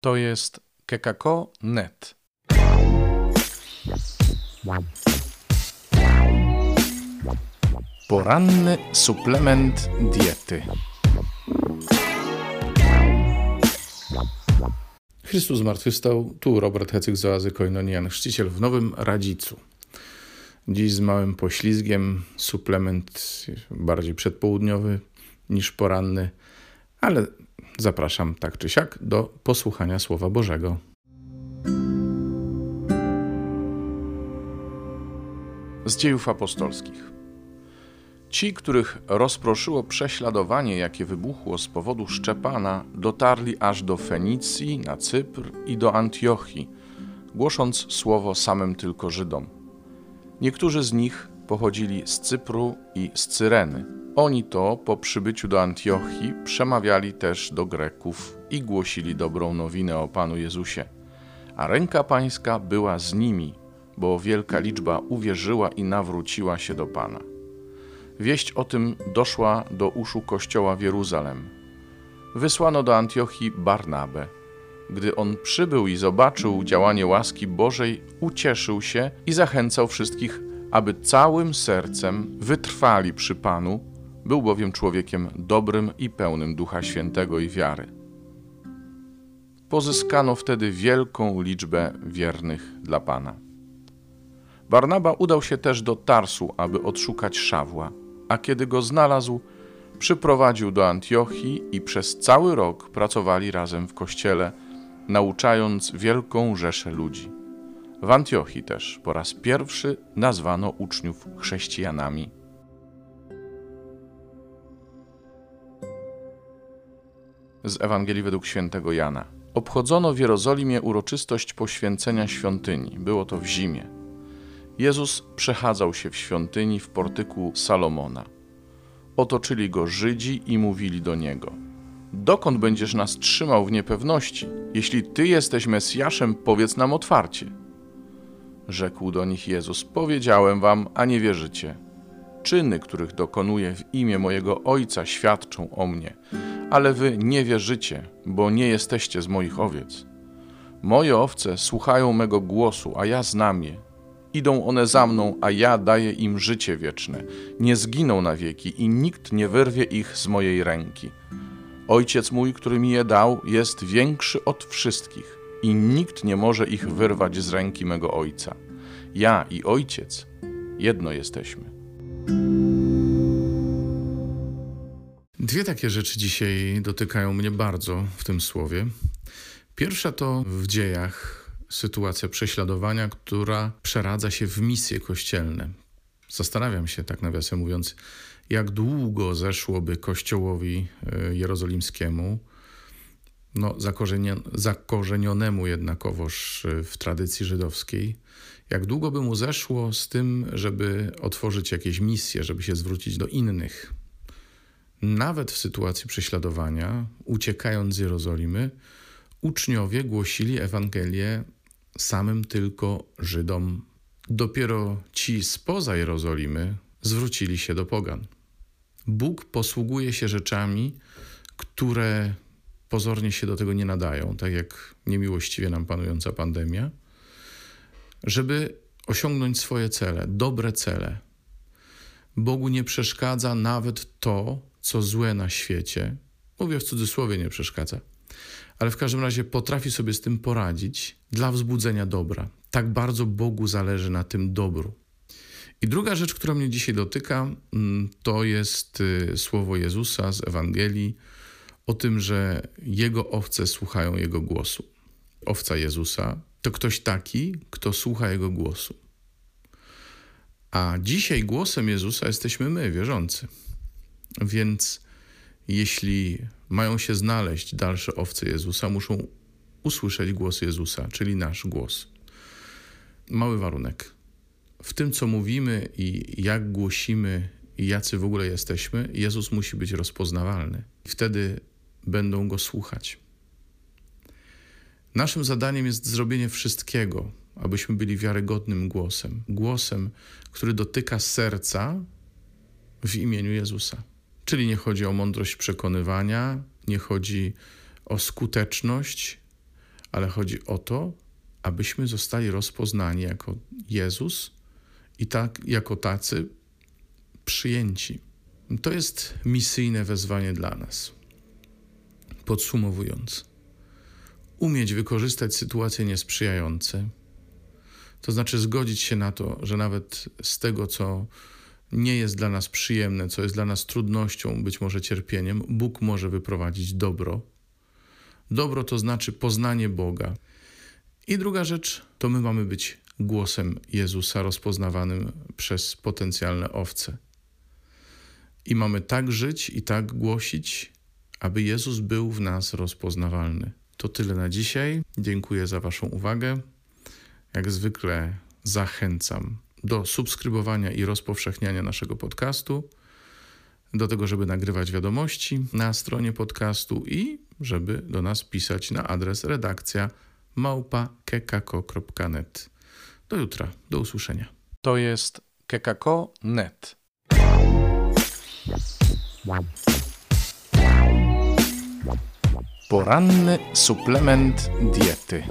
To jest kekako.net. Poranny suplement diety. Chrystus zmartwychwstał. Tu Robert Hecyk z Oazy Koinonian, chrzciciel w Nowym Radzicu. Dziś z małym poślizgiem, suplement bardziej przedpołudniowy niż poranny, ale zapraszam tak czy siak do posłuchania Słowa Bożego. Z dziejów apostolskich. Ci, których rozproszyło prześladowanie, jakie wybuchło z powodu Szczepana, dotarli aż do Fenicji, na Cypr i do Antiochii, głosząc słowo samym tylko Żydom. Niektórzy z nich pochodzili z Cypru i z Cyreny. Oni to po przybyciu do Antiochii przemawiali też do Greków i głosili dobrą nowinę o Panu Jezusie. A ręka Pańska była z nimi, bo wielka liczba uwierzyła i nawróciła się do Pana. Wieść o tym doszła do uszu kościoła w Jeruzalem. Wysłano do Antiochii Barnabę. Gdy on przybył i zobaczył działanie łaski Bożej, ucieszył się i zachęcał wszystkich, aby całym sercem wytrwali przy Panu, był bowiem człowiekiem dobrym i pełnym Ducha Świętego i wiary. Pozyskano wtedy wielką liczbę wiernych dla Pana. Barnaba udał się też do Tarsu, aby odszukać Szawła a kiedy go znalazł, przyprowadził do Antiochii i przez cały rok pracowali razem w kościele, nauczając wielką rzeszę ludzi. W Antiochii też po raz pierwszy nazwano uczniów chrześcijanami. Z Ewangelii według świętego Jana. Obchodzono w Jerozolimie uroczystość poświęcenia świątyni. Było to w zimie. Jezus przechadzał się w świątyni w portyku Salomona. Otoczyli go Żydzi i mówili do niego: Dokąd będziesz nas trzymał w niepewności? Jeśli ty jesteś Mesjaszem, powiedz nam otwarcie. Rzekł do nich Jezus: Powiedziałem wam, a nie wierzycie. Czyny, których dokonuję w imię mojego Ojca, świadczą o mnie, ale wy nie wierzycie, bo nie jesteście z moich owiec. Moje owce słuchają mego głosu, a ja znam je Idą one za mną, a ja daję im życie wieczne. Nie zginą na wieki i nikt nie wyrwie ich z mojej ręki. Ojciec mój, który mi je dał, jest większy od wszystkich i nikt nie może ich wyrwać z ręki mego Ojca. Ja i Ojciec jedno jesteśmy. Dwie takie rzeczy dzisiaj dotykają mnie bardzo w tym słowie. Pierwsza to w dziejach sytuacja prześladowania, która przeradza się w misje kościelne. Zastanawiam się, tak nawiasem mówiąc, jak długo zeszłoby Kościołowi e, Jerozolimskiemu, no, zakorzenionemu jednakowoż e, w tradycji żydowskiej, jak długo by mu zeszło z tym, żeby otworzyć jakieś misje, żeby się zwrócić do innych. Nawet w sytuacji prześladowania, uciekając z Jerozolimy, uczniowie głosili Ewangelię samym tylko Żydom. Dopiero ci spoza Jerozolimy zwrócili się do pogan. Bóg posługuje się rzeczami, które pozornie się do tego nie nadają, tak jak niemiłościwie nam panująca pandemia, żeby osiągnąć swoje cele, dobre cele. Bogu nie przeszkadza nawet to, co złe na świecie. Mówię w cudzysłowie, nie przeszkadza ale w każdym razie potrafi sobie z tym poradzić dla wzbudzenia dobra. Tak bardzo Bogu zależy na tym dobru. I druga rzecz, która mnie dzisiaj dotyka, mm, to jest y, słowo Jezusa z Ewangelii o tym, że Jego owce słuchają Jego głosu. Owca Jezusa to ktoś taki, kto słucha Jego głosu. A dzisiaj głosem Jezusa jesteśmy my, wierzący. Więc jeśli mają się znaleźć dalsze owce Jezusa, muszą usłyszeć głos Jezusa, czyli nasz głos. Mały warunek. W tym, co mówimy i jak głosimy, i jacy w ogóle jesteśmy, Jezus musi być rozpoznawalny. Wtedy będą go słuchać. Naszym zadaniem jest zrobienie wszystkiego, abyśmy byli wiarygodnym głosem. Głosem, który dotyka serca w imieniu Jezusa. Czyli nie chodzi o mądrość przekonywania, nie chodzi o skuteczność, ale chodzi o to, abyśmy zostali rozpoznani jako Jezus i tak jako tacy przyjęci. To jest misyjne wezwanie dla nas. Podsumowując, umieć wykorzystać sytuacje niesprzyjające, to znaczy zgodzić się na to, że nawet z tego, co nie jest dla nas przyjemne, co jest dla nas trudnością, być może cierpieniem, Bóg może wyprowadzić dobro. Dobro to znaczy poznanie Boga. I druga rzecz, to my mamy być głosem Jezusa rozpoznawanym przez potencjalne owce. I mamy tak żyć i tak głosić, aby Jezus był w nas rozpoznawalny. To tyle na dzisiaj. Dziękuję za Waszą uwagę. Jak zwykle zachęcam do subskrybowania i rozpowszechniania naszego podcastu, do tego, żeby nagrywać wiadomości na stronie podcastu i żeby do nas pisać na adres redakcja małpa.kekako.net. Do jutra, do usłyszenia. To jest kekako.net. Poranny suplement diety.